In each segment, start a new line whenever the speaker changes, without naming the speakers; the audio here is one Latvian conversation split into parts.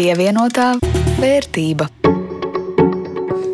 Pievienotā vērtība.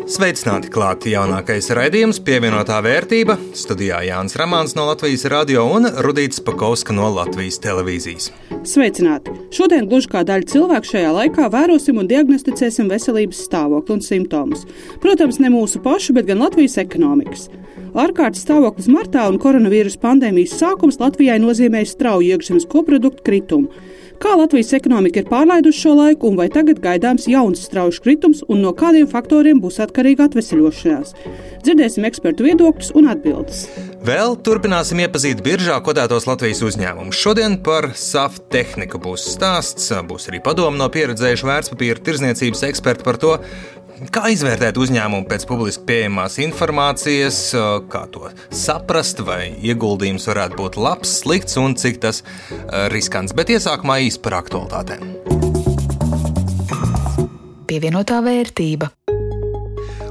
Sveicināti klāti jaunākais raidījums, pievienotā vērtība. Studijā Jānis Rāmāns no Latvijas radio un Rudīts Pakauska no Latvijas televīzijas.
Sveicināti! Šodien, gluži kā daļa cilvēku šajā laikā, vērosim un diagnosticēsim veselības stāvokli un simptomus. Protams, ne mūsu pašu, bet gan Latvijas ekonomikas. Ārkārtas stāvoklis martā un koronavīrus pandēmijas sākums Latvijai nozīmēja strauju iekšzemes koproduktu kritumu. Kā Latvijas ekonomika ir pārlaidusi šo laiku, un vai tagad gaidāms jauns strauji kritums, un no kādiem faktoriem būs atkarīga atvesaļošanās? Dzirdēsim ekspertu viedokļus un atbildes.
Vēl turpināsim iepazīt biržā kotētos Latvijas uzņēmumus. Šodien par SAF tehniku būs stāsts, būs arī padomu no pieredzējušu vērtspapīra tirzniecības ekspertu par to, Kā izvērtēt uzņēmumu pēc publiski pieejamās informācijas, kā to saprast, vai ieguldījums varētu būt labs, slikts un cik tas riskants. Bet iesākumā īsi par aktualitātēm.
Pievienotā vērtība.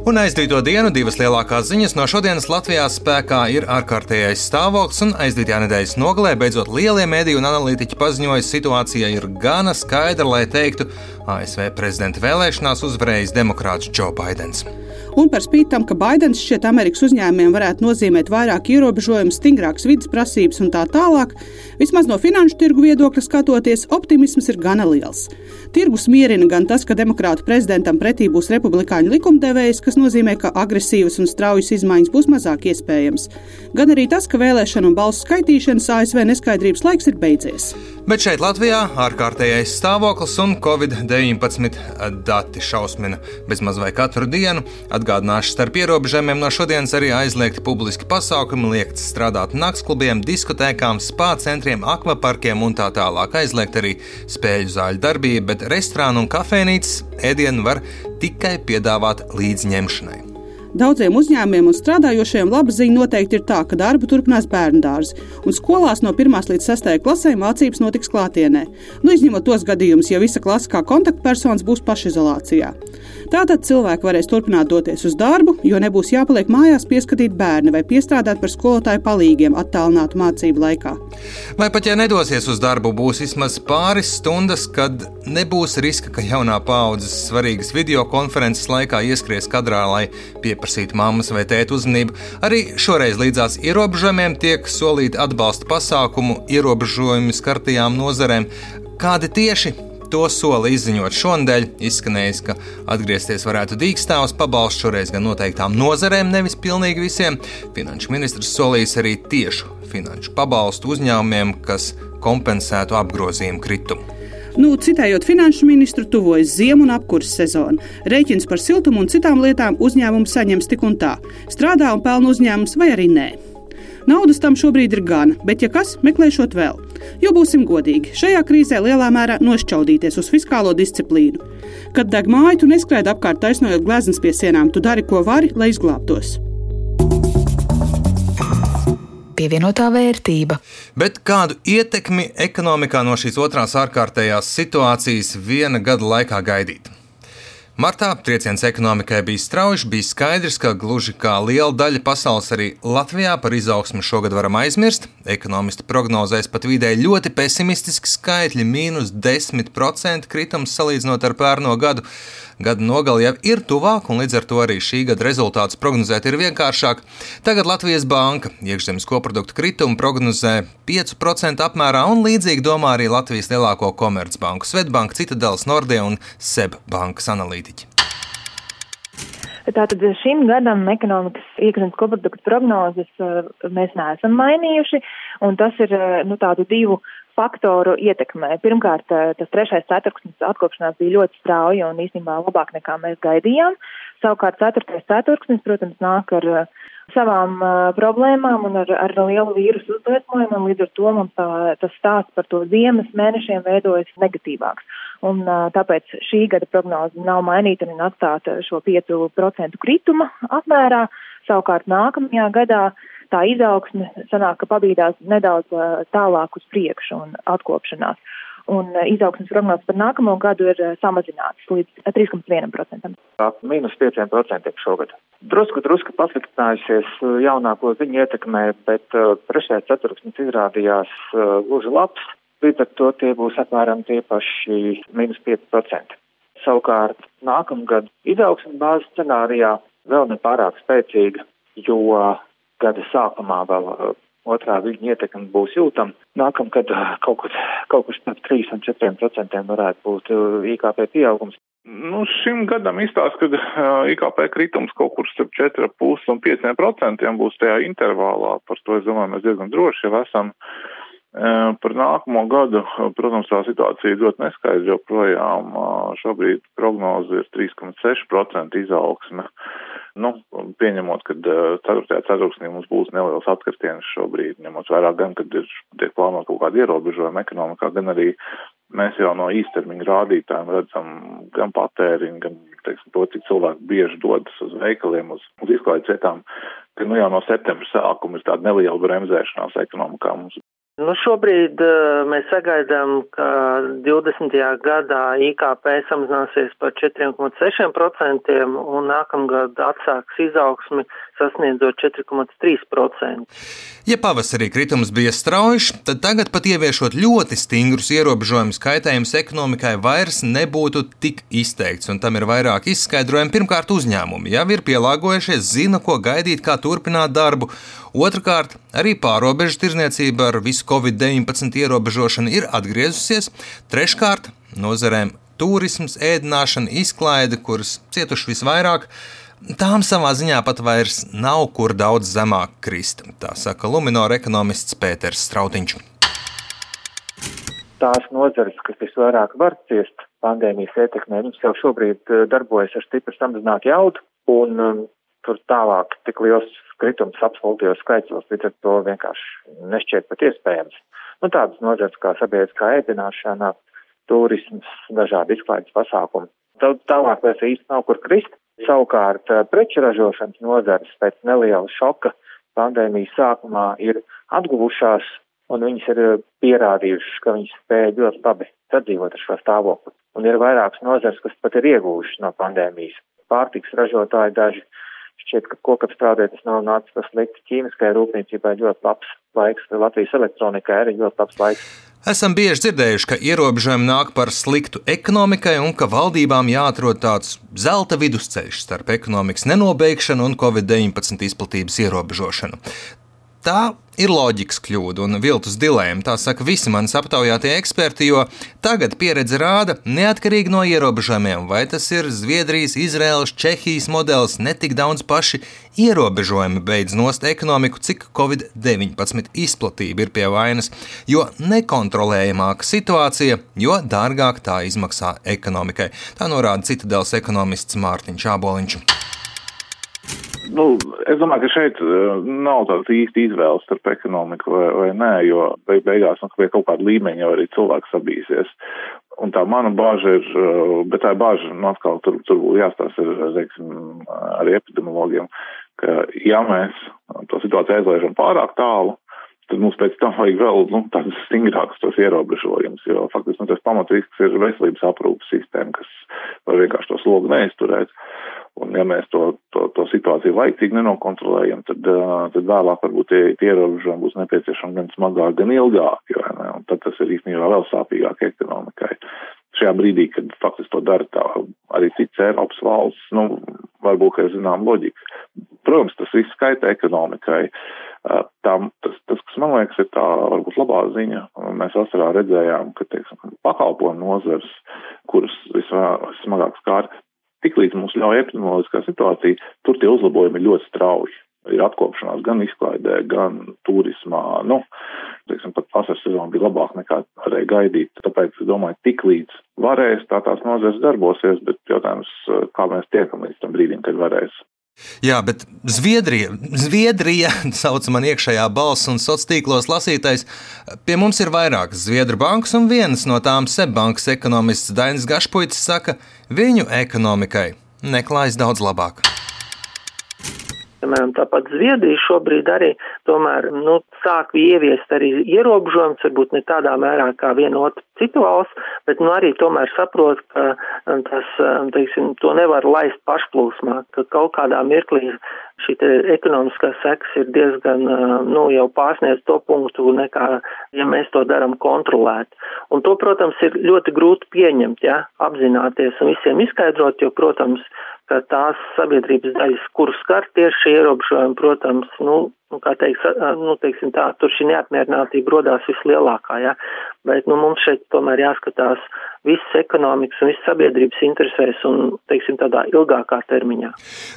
Un aizdīto dienu divas lielākās ziņas no šodienas Latvijā spēkā ir ārkārtējais stāvoklis, un aizdītajā nedēļas nogalē beidzot lielie mediju un analītiķi paziņoja, ka situācija ir gana skaidra, lai teiktu, ASV prezidenta vēlēšanās uzvarējis demokrāts Džo Baidens.
Un par spīti tam, ka Baidens šķiet Amerikas uzņēmumiem varētu nozīmēt vairāk ierobežojumu, stingrākas vidas prasības un tā tālāk, vismaz no finanšu tirgu viedokļa skatoties, optimisms ir gana liels. Tirgus mierina gan tas, ka demokrātu prezidentam pretī būs republikāņu likumdevējs, kas nozīmē, ka agresīvas un straujas izmaiņas būs mazāk iespējams, gan arī tas, ka vēlēšanu un balsu skaitīšanas ASV neskaidrības laiks ir beidzies.
Bet šeit Latvijā ārkārtējais stāvoklis un covid-19 dati šausmina bezmaz vai katru dienu. Atgādināšu, starp ierobežojumiem no šodienas arī aizliegti publiski pasākumi, liekts strādāt naktsklubiem, diskotēkām, spā centriem, akvaparkiem un tā tālāk. Aizliegt arī spēļu zāļu darbība, bet restorānu un kafejnīcas ēdienu var tikai piedāvāt līdzņemšanai.
Daudziem uzņēmumiem un strādājošiem laba ziņa noteikti ir tā, ka darbu turpinās bērnu dārzi, un skolās no 1 līdz 6 klasē mācības notiks klātienē. Nu, izņemot tos gadījumus, ja visa klase kā kontaktpersonas būs pašizolācijā. Tātad cilvēki varēs turpināt doties uz darbu, jo nebūs jāpaliek mājās pieskatīt bērni vai piestrādāt par skolotāju palīgiem attālinātu mācību laikā.
Vai pat ja nedosies uz darbu, būs vismaz pāris stundas, kad nebūs riska, ka jaunā paudzes svarīgas video konferences laikā ieskries kadrā, lai pieprasītu pieprasīt mammas vai tēta uzmanību. Arī šoreiz līdzās ierobežojumiem tiek solīti atbalsta pasākumu ierobežojumi skartajām nozarēm. Kādi tieši To soli izziņot šonadēļ, izskanējis, ka atgriezties varētu dīkstāvs pabalsts šoreiz gan noteiktām nozarēm, nevis pilnīgi visiem. Finanšu ministrs solījis arī tiešu finanšu pabalstu uzņēmumiem, kas kompensētu apgrozījumu kritumu.
Nu, citējot finanšu ministru, tuvojas ziemu un apkurss sezona. Rēķins par siltumu un citām lietām uzņēmums saņems tik un tā. Strādā un pelna uzņēmums vai arī nē. Naudas tam šobrīd ir gana, bet, ja kas, meklēšot vēl. Jo būsim godīgi, šajā krīzē lielā mērā nošķaudīties uz fiskālo disciplīnu. Kad deg māju, tu neskraidi apkārt taisnojot gleznas pie sienām, tu dari, ko vari, lai izglābtos
pievienotā vērtība.
Bet kādu ietekmi ekonomikā no šīs otrās ārkārtējās situācijas viena gada laikā gaidīt? Martā trieciens ekonomikai bija strauji, bija skaidrs, ka gluži kā liela daļa pasaules arī Latvijā par izaugsmu šogad varam aizmirst. Ekonomisti prognozēs pat vidēji ļoti pesimistiski skaitļi - mīnus 10% kritums salīdzinot ar pērno gadu. Gada nogali jau ir tuvāk, un līdz ar to arī šī gada rezultātus prognozēt ir vienkāršāk. Tagad Latvijas Banka iekšzemes koproduktu kritumu prognozē 5% apmērā, un līdzīgi domā arī Latvijas lielāko komercbanku Svetbanka, Citadels, Nordea un SEB bankas analītiķi.
Tātad šim gadam ekonomikas iekšzemes koproduktu prognozes uh, mēs neesam mainījuši, un tas ir uh, nu, tādu divu faktoru ietekmē. Pirmkārt, eh, tas trešais ceturksnis atkopšanās bija ļoti strauja un īstenībā labāk nekā mēs gaidījām. Savukārt ceturtais ceturksnis, protams, nāk ar uh, savām uh, problēmām un ar, ar lielu vīrusu uzliesmojumu, un līdz ar to mums tā, tas stāsts par to ziemas mēnešiem veidojas negatīvāks. Un tāpēc šī gada prognoze nav mainīta un atstāta šo 5% krituma apmērā. Savukārt nākamajā gadā uh, tā izaugsme sanāk, ka pabīdās nedaudz tālāk uz priekšu un atkopšanās. Un izaugsmes prognozes par nākamo gadu ir samazināts līdz 3,1%.
Ap mīnus 5% šogad. Drusku, drusku pasliktinājusies jaunāko ziņu ietekmē, bet trešais ceturksnis izrādījās gluži labs. Līdz ar to tie būs apmēram tie paši mīnus 5%. Savukārt nākamgad izaugsmes bāzes scenārijā vēl nepārāk spēcīga, jo gada sākumā vēl uh, otrā viļņa ietekme būs jūtama. Nākamgad uh, kaut kur, kaut kur starp 3 un 4 procentiem varētu būt uh, IKP pieaugums.
Nu, šim gadam izstāsta, ka uh, IKP kritums kaut kur starp 4,5 un 5 procentiem būs tajā intervālā. Par to, es domāju, mēs diezgan droši jau esam. Uh, par nākamo gadu, protams, tā situācija ir ļoti neskaidra joprojām. Uh, šobrīd prognoze ir 3,6% izaugsme. Nu, pieņemot, ka 4. ceturksnī mums būs neliels atkritiens šobrīd, ņemot vērā gan, kad ir tiek plānot kaut kādi ierobežojumi ekonomikā, gan arī mēs jau no īstermiņa rādītājiem redzam gan patēriņu, gan, teiksim, to, cik cilvēki bieži dodas uz veikaliem, uz, uz izklaides vietām, ka, nu, jau no septembra sākuma ir tāda neliela bremzēšanās ekonomikā mums.
Nu, šobrīd uh, mēs sagaidām, ka 20. gadā IKP samazināsies par 4,6% un nākamgad atsāks izaugsmi sasniedzot 4,3%.
Ja pavasarī kritums bija strauji, tad tagad pat ieviešot ļoti stingrus ierobežojumus, kaitējums ekonomikai vairs nebūtu tik izteikts, un tam ir vairāk izskaidrojumu. Pirmkārt, uzņēmumi jau ir pielāgojušies, zina, ko gaidīt, kā turpināt darbu. Otrakārt, arī pārobežu tirzniecība ar visu Covid-19 ierobežošanu ir atgriezusies. Treškārt, nozarēm turisms, ēdināšana, izklaide, kuras cietuši visvairāk, tām savā ziņā pat vairs nav kur daudz zemāk krist. Tā saka Luminora ekonomists Pēters Strautiņš.
Tās nozares, kas visvairāk var ciest pandēmijas ietekmē, viņas jau šobrīd darbojas ar stipri samazinātu jaudu, un um, tur tālāk tik liels kritums absolūtajos skaitļos, līdz ar to vienkārši nešķiet pat iespējams. Nu, tādas nozares kā sabiedriskā ēdināšana, turisms, dažādi izklaides pasākumi. Tad tālāk vairs īsti nav kur krist. Savukārt eh, preču ražošanas nozares pēc neliela šoka pandēmijas sākumā ir atguvušās un viņas ir eh, pierādījušas, ka viņas spēja ļoti labi sadzīvot ar šo stāvokli. Un ir vairākas nozars, kas pat ir ieguvušas no pandēmijas. Pārtiks ražotāji daži Šķiet, ka kokapstrādē tas nav nācis tas slikti. Ķīmiskai rūpniecībai ļoti labs laiks, Latvijas elektronikai arī ļoti labs laiks.
Esam bieži dzirdējuši, ka ierobežojumi nāk par sliktu ekonomikai un ka valdībām jāatrod tāds zelta vidusceļš starp ekonomikas nenobeigšanu un covid-19 izplatības ierobežošanu. Tā ir loģikas kļūda un viltus dilēma, tā saka visi manis aptaujātie eksperti, jo tagad pieredze rāda, neatkarīgi no ierobežojumiem, vai tas ir Zviedrijas, Izraēlas, Čehijas modelis, netik daudz paši ierobežojumi beidz nost ekonomiku, cik Covid-19 izplatība ir pie vainas, jo nekontrolējamāka situācija, jo dārgāk tā izmaksā ekonomikai. Tā norāda Citadels ekonomists Mārtiņš Āboliņš.
Nu, es domāju, ka šeit uh, nav tādas īsti izvēles starp ekonomiku vai, vai nē, jo beig beigās nu, pie kaut kāda līmeņa jau arī cilvēks sabīsies. Un tā mana bāža ir, uh, bet tā bāža, nu, atkal tur, tur jāstāsta ar, teiksim, arī epidemiologiem, ka ja mēs to situāciju aizlaižam pārāk tālu, tad mums pēc tam vajag vēl nu, tādus stingrākus tos ierobežojumus, jo faktiski nu, tas pamatrisks ir veselības aprūpas sistēma, kas var vienkārši to slogu neizturēt. Un ja mēs to, to, to situāciju laicīgi nenokontrolējam, tad, tad vēlāk varbūt tie, tie ierobežojumi būs nepieciešami gan smagāk, gan ilgāk, jo, ne, un tad tas ir īstenībā vēl sāpīgāk ekonomikai. Šajā brīdī, kad faktiski to dara tā arī cits Eiropas valsts, nu, varbūt, ka ir zinām loģika. Protams, tas viss skaita ekonomikai. Tam, tas, tas, kas man liekas, ir tā varbūt labā ziņa. Mēs vasarā redzējām, ka, teiksim, pakalpojumu nozars, kuras vismagāk skār, tiklīdz mums ļauj epidemioloģiskā situācija, tur tie uzlabojumi ir ļoti strauji. Ir atkopšanās gan izklaidē, gan turismā. Nu, teiksim, pat vasaras sezona bija labāka nekā varēja gaidīt. Tāpēc es domāju, tik līdz varēs, tā tās nozares darbosies, bet jautājums, kā mēs tiekam līdz tam brīdim, kad varēs.
Jā, bet Zviedrija, Zviedrija sauc man iekšējā balss un sociālos tīklos lasītais. Pie mums ir vairākas Zviedru bankas, un viens no tām Seibankas ekonomists Dainis Gašpuits saka, viņu ekonomikai neklājas daudz labāk.
Piemēram, tāpat Zviedrija šobrīd arī tomēr, nu, sāk ieviest arī ierobežojums, varbūt ne tādā mērā kā viena otra citu valsts, bet, nu, arī tomēr saprot, ka tas, teiksim, to nevar laist pašplūsmā, ka kaut kādā mirklī šī ekonomiskā seks ir diezgan, nu, jau pārsniedz to punktu, nekā, ja mēs to daram kontrolēt. Un to, protams, ir ļoti grūti pieņemt, ja, apzināties un visiem izskaidrot, jo, protams, ka tās sabiedrības daļas, kuras skar tieši ierobežojumi, protams, nu, nu, kā teiks, nu, teiksim tā, tur šī neapmierinātība rodās vislielākā, jā, bet, nu, mums šeit tomēr jāskatās visas ekonomikas un visas sabiedrības interesēs un, teiksim, tādā ilgākā termiņā.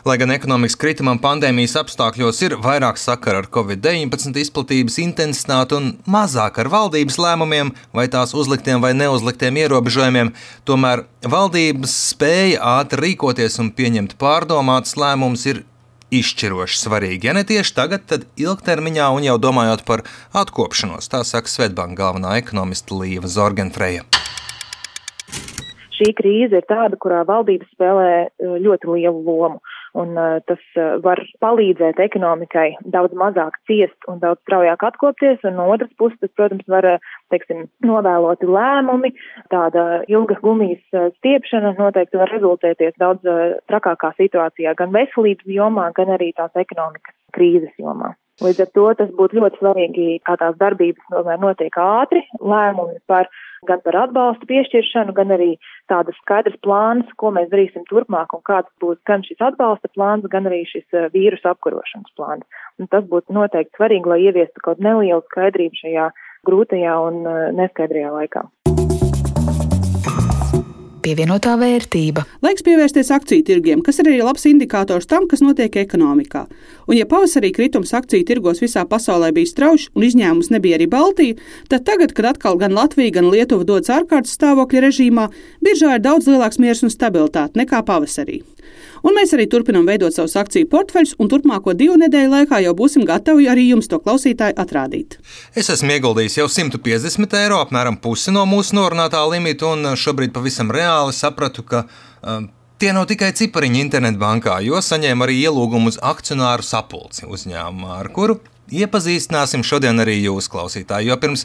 Lai gan ekonomikas kritumam pandēmijas apstākļos ir vairāk sakara ar Covid-19 izplatības intensitāti un mazāk ar valdības lēmumiem vai tās uzliktiem vai neuzliktiem ierobežojumiem, tomēr valdības spēja ātri rīkoties un pieņemt pārdomātus lēmumus ir izšķiroši svarīgi. Ja ne tieši tagad, tad ilgtermiņā un jau domājot par atkopšanos, tā saka Svetbanka galvenā ekonomiste Līva Zorgenfreja.
Šī krīze ir tāda, kurā valdības spēlē ļoti lielu lomu un uh, tas uh, var palīdzēt ekonomikai daudz mazāk ciest un daudz straujāk atkopties, un no otras puses, tas, protams, var, teiksim, novēloti lēmumi, tāda ilga gumijas stiepšana noteikti var rezultēties daudz trakākā situācijā gan veselības jomā, gan arī tās ekonomikas krīzes jomā. Līdz ar to tas būtu ļoti svarīgi, kā tās darbības tomēr notiek ātri, lēmumi par gan par atbalstu piešķiršanu, gan arī tādas skaidrs plāns, ko mēs darīsim turpmāk un kāds būs gan šis atbalsta plāns, gan arī šis eh, vīrusu apkarošanas plāns. Un tas būtu noteikti svarīgi, lai ieviestu kaut nelielu skaidrību šajā grūtajā un eh, neskaidrajā laikā
pievienotā vērtība.
Laiks pievērsties akciju tirgiem, kas ir arī labs indikators tam, kas notiek ekonomikā. Un, ja pavasarī kritums akciju tirgos visā pasaulē bija strauji un izņēmums nebija arī Baltija, tad tagad, kad atkal gan Latvija, gan Lietuva dodas ārkārtas stāvokļa režīmā, biržā ir daudz lielāks miers un stabilitāte nekā pavasarī. Un mēs arī turpinām veidot savus akciju portfeļus, un turpmāko divu nedēļu laikā jau būsim gatavi arī jums to klausītāju atrādīt.
Es esmu ieguldījis jau 150 eiro, apmēram pusi no mūsu norunātā limita, un šobrīd pavisam reāli sapratu, ka um, Tie nav tikai cipariņi internetbankā, jo saņēmu arī ielūgumu uz akcionāru sapulci uzņēmumā, ar kuru iepazīstināsim šodien arī jūs, klausītāji. Jo pirms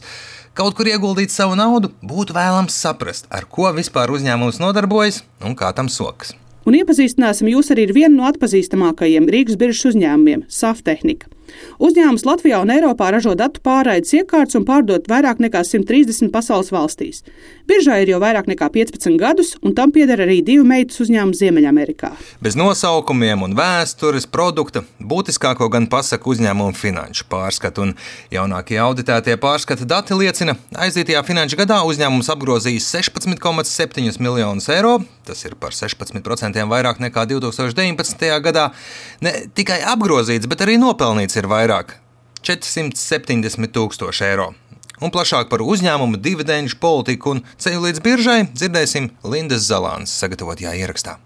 kaut kur ieguldīt savu naudu, būtu vēlams saprast, ar ko vispār uzņēmums nodarbojas un kā tam sokas
un iepazīstināsim jūs arī ar vienu no atpazīstamākajiem Rīgas biržas uzņēmumiem - Saftehnika. Uzņēmums Latvijā un Eiropā ražo datu pārraides iekārtas un pārdod vairāk nekā 130 pasaules valstīs. Biržā ir jau vairāk nekā 15 gadus, un tam pieder arī divi meitas uzņēmumi Ziemeļamerikā.
Bez nosaukumiem un vēstures produkta būtiskāko gan pasaka uzņēmumu finanšu pārskatu, un jaunākie auditētie pārskata dati liecina, aizdītajā finanšu gadā uzņēmums apgrozījis 16,7 miljonus eiro, tas ir par 16% vairāk nekā 2019. gadā. Ne tikai apgrozīts, bet arī nopelnīts ir vairāk - 470 tūkstoši eiro. Un plašāk par uzņēmumu dividendžu politiku un ceļu līdz biržai dzirdēsim Lindas Zalānas sagatavotajā ierakstā.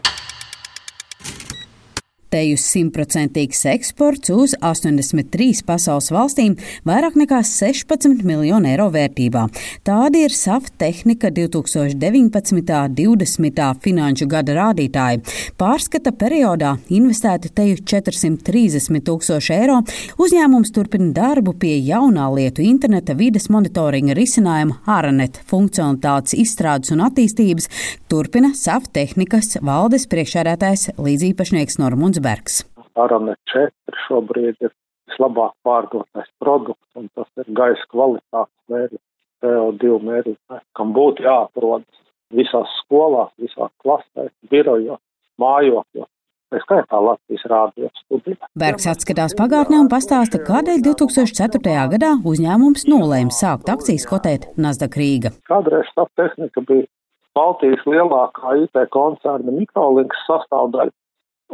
Teju simtprocentīgs eksports uz 83 pasaules valstīm, vairāk nekā 16 miljonu eiro vērtībā. Tāda ir SAF tehnika 2019. 20. finanšu gada rādītāji. Pārskata periodā investēta teju 430 tūkstoši eiro. Uzņēmums turpina darbu pie jaunā lietu interneta vides monitoringa risinājuma ARANET funkcionalitātes izstrādes un attīstības, turpina SAF tehnikas valdes priekšsēdētājs līdzīpašnieks Normunds Bergs.
Arane 4 šobrīd ir vislabāk pārdotais produkts, un tas ir gaisa kvalitātes mērķis, CO2 mērķis, kam būtu jāatrodas visās skolās, visās klasēs, birojos, mājokļos. Tā skaitā Latvijas rādio studijā.
Bergs atskatās pagātnē un pastāsta, kādēļ 2004. gadā uzņēmums nolēma sākt akcijas kotēt Nasdaq Rīga.
Kādreiz tā tehnika bija Baltijas lielākā IT koncerna Mikrolinks sastāvdaļa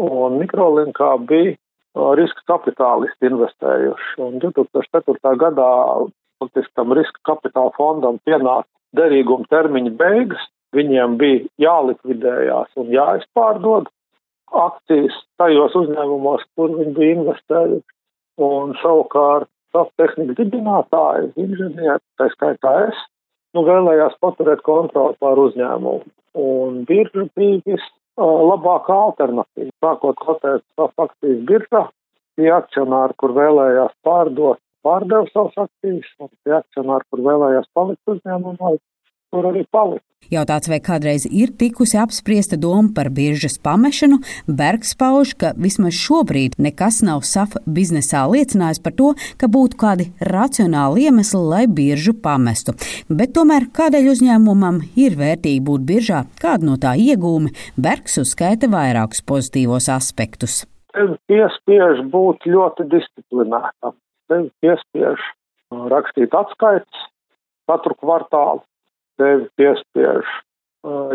un mikrolinkā bija riska kapitālisti investējuši. Un 2004. gadā faktiski tam riska kapitāla fondam pienāca derīguma termiņa beigas, viņiem bija jālikvidējās un jāizpārdod akcijas tajos uzņēmumos, kur viņi bija investējuši. Un savukārt tehnikas dibinātāji, inženieri, tā skaitā es, nu, vēlējās paturēt kontroli pār uzņēmumu. Un birža bija labākā alternatīva. Sākot kotēt savas akcijas biržā, tie akcionāri, kur vēlējās pārdot, pārdeva savas akcijas, un tie akcionāri, kur vēlējās palikt uzņēmumā, tur arī palika.
Jautāts, vai kādreiz ir tikusi apspriesta doma par biržas pamešanu, Bergs pauž, ka vismaz šobrīd nekas nav SAF biznesā liecinājis par to, ka būtu kādi racionāli iemesli, lai biržu pamestu. Bet tomēr kādēļ uzņēmumam ir vērtīgi būt biržā, kāda no tā iegūmi, Bergs uzskaita vairākus pozitīvos aspektus.
Tev piespiež būt ļoti disciplinētam. Tev piespiež rakstīt atskaites katru kvartālu tevi piespiež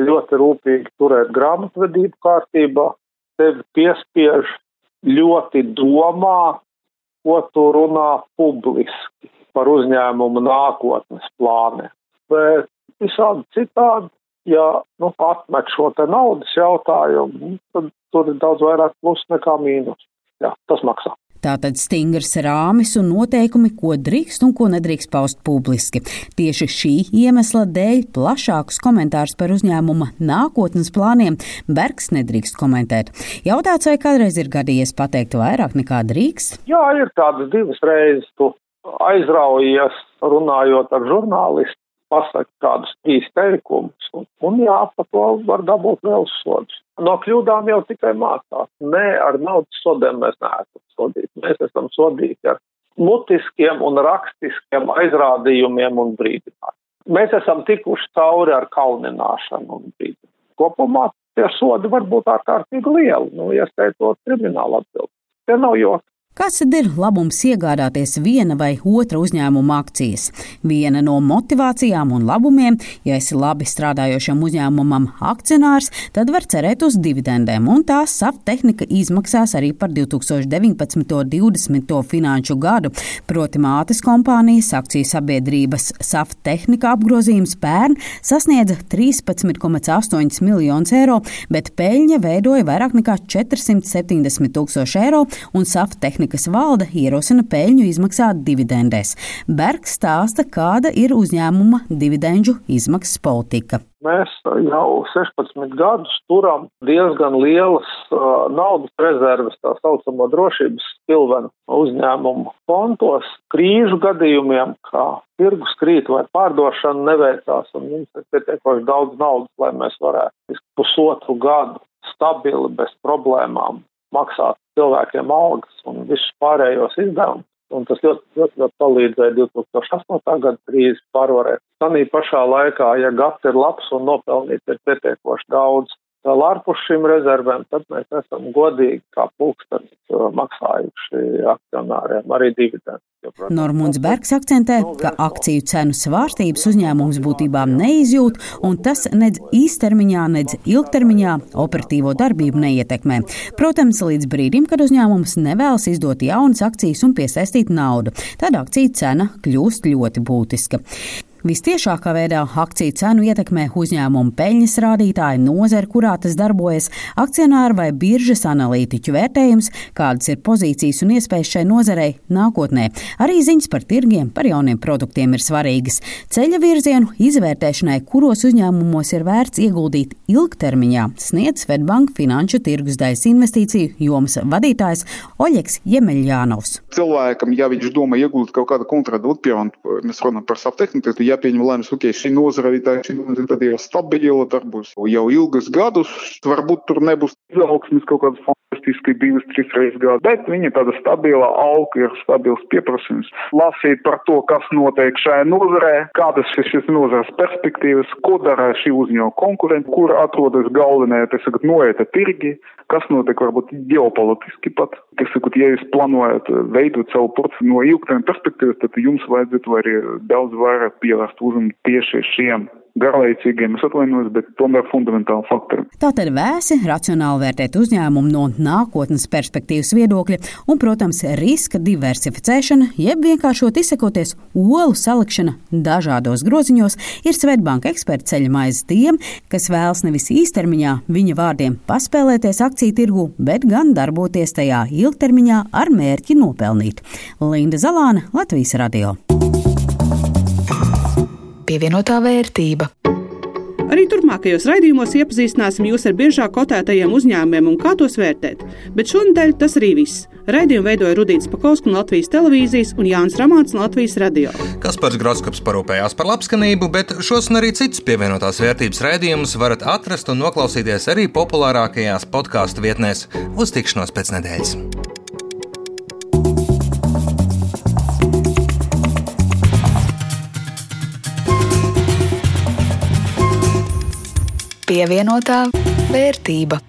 ļoti rūpīgi turēt grāmatvedību kārtībā, tevi piespiež ļoti domā, ko tu runā publiski par uzņēmumu nākotnes plāniem. Bet visādi citādi, ja nu, atmet šo te naudas jautājumu, tad tur ir daudz vairāk plus nekā mīnus. Jā, tas maksā.
Tātad stingrs rāmis un noteikumi, ko drīkst un ko nedrīkst paust publiski. Tieši šī iemesla dēļ plašākus komentārus par uzņēmuma nākotnes plāniem Bergs nedrīkst komentēt. Jautāts, vai kādreiz ir gadījies pateikt vairāk nekā drīkst?
Jā, ir tādas divas reizes. Tu aizraujies runājot ar žurnālistu, pasaki kādus trīs teikumus, un, un jā, par to var dabūt vēl sodus. No kļūdām jau tikai mācās. Nē, ar naudas sodiem mēs neesam sodīti. Mēs esam sodīti ar mutiskiem un rakstiskiem aizrādījumiem un brīdinājumiem. Mēs esam tikuši cauri ar kaunināšanu un brīdinājumu. Kopumā tie sodi var būt ārkārtīgi lieli, nu, ieskaitot kriminālu atbildību. Tie nav joki.
Kāds tad ir labums iegādāties viena vai otra uzņēmuma akcijas? Viena no motivācijām un labumiem, ja esi labi strādājošam uzņēmumam akcionārs, tad var cerēt uz dividendēm, un tās SAF tehnika izmaksās arī par 2019. un 2020. finanšu gadu. Proti mātes kompānijas akciju sabiedrības SAF tehnika apgrozījums pērn sasniedza 13,8 miljonus eiro, bet peļņa veidoja vairāk nekā 470 tūkstoši eiro, un SAF tehnika kas valde ierosina peļņu izmaksāt dividendēs. Bergs stāsta, kāda ir uzņēmuma dividendžu izmaksas politika.
Mēs jau 16 gadus turam diezgan lielas uh, naudas rezerves, tā saucamo drošības pilvenu uzņēmumu kontos. Krīžu gadījumiem, kā tirgus krīt vai pārdošana neveicās, un mums ir pietiekoši daudz naudas, lai mēs varētu pusotru gadu stabili, bez problēmām maksāt cilvēkiem algas un visus pārējos izdevumus. Un tas ļoti, ļoti, ļoti palīdzēja 2008. gada krīzes pārvarēt. Tanī pašā laikā, ja gads ir labs un nopelnīts ir pietiekoši daudz, Vēl ārpus šīm rezervēm, tad mēs esam godīgi kā pulkstenis uh, maksājuši akcionāriem arī dividendus.
Normunds Bergs akcentē, ka akciju cenu svārstības uzņēmums būtībā neizjūt, un tas nedz īstermiņā, nedz ilgtermiņā operatīvo darbību neietekmē. Protams, līdz brīdim, kad uzņēmums nevēlas izdot jaunas akcijas un piesaistīt naudu, tad akciju cena kļūst ļoti būtiska. Vistiešākā veidā akciju cenu ietekmē uzņēmumu peļņas rādītāji, nozara, kurā tas darbojas, akcionāru vai biržas analītiķu vērtējums, kādas ir pozīcijas un iespējas šai nozarei nākotnē. Arī ziņas par tirgiem, par jauniem produktiem ir svarīgas. Ceļa virzienu izvērtēšanai, kuros uzņēmumos ir vērts ieguldīt ilgtermiņā, sniedz Svetbank finanšu tirgus daļas investīciju jomas vadītājs Oļeks Jemeļjānovs.
Cilvēkam, ja viņš domā ieguldīt kaut kādu kontraktu, mēs runājam par saptehniku, jāpieņem lēmums, ok, šī nozara arī tā, šī nozara ir stabila, darbos jau ilgus gadus, varbūt tur nebūs izaugsmes kaut kādas fantastiski divas, trīs reizes gadā, bet viņa tāda stabila auga ir stabils pieprasījums. Lasīt par to, kas notiek šajā nozarē, kādas ir šīs nozares perspektīvas, ko dara šī uzņēmuma konkurenti, kur atrodas galvenie, tas ir noieta tirgi, kas notiek varbūt ģeopolitiski pat. Tas, sakot, ja jūs plānojat veidot savu portfeli no ilgtermiņa perspektīvas, tad jums vajadzētu arī daudz vairāk pievērst uzmanību tieši šiem garlaicīgiem, es atvainojos, bet tomēr fundamentāli faktori.
Tātad vēsi racionāli vērtēt uzņēmumu no nākotnes perspektīvas viedokļa un, protams, riska diversificēšana, jeb vienkāršot izsakoties olu salikšana dažādos groziņos, ir Svetbanka eksperta ceļa maize tiem, kas vēlas nevis īstermiņā viņa vārdiem paspēlēties akciju tirgu, bet gan darboties tajā ilgtermiņā ar mērķi nopelnīt. Linda Zalāne, Latvijas radio
pievienotā vērtība.
Arī turpmākajos raidījumos iepazīstināsim jūs ar biežāk kotētajiem uzņēmumiem un kā tos vērtēt. Bet šonadēļ tas arī viss. Raidījumu veidoja Rudīts Pakausks no Latvijas televīzijas un Jānis Ramāns no Latvijas radio.
Kaspars Groskaps parūpējās par labskanību, bet šos un arī citus pievienotās vērtības raidījumus varat atrast un noklausīties arī populārākajās podkāstu vietnēs. Uz tikšanos pēc nedēļas!
Pievienotā vērtība.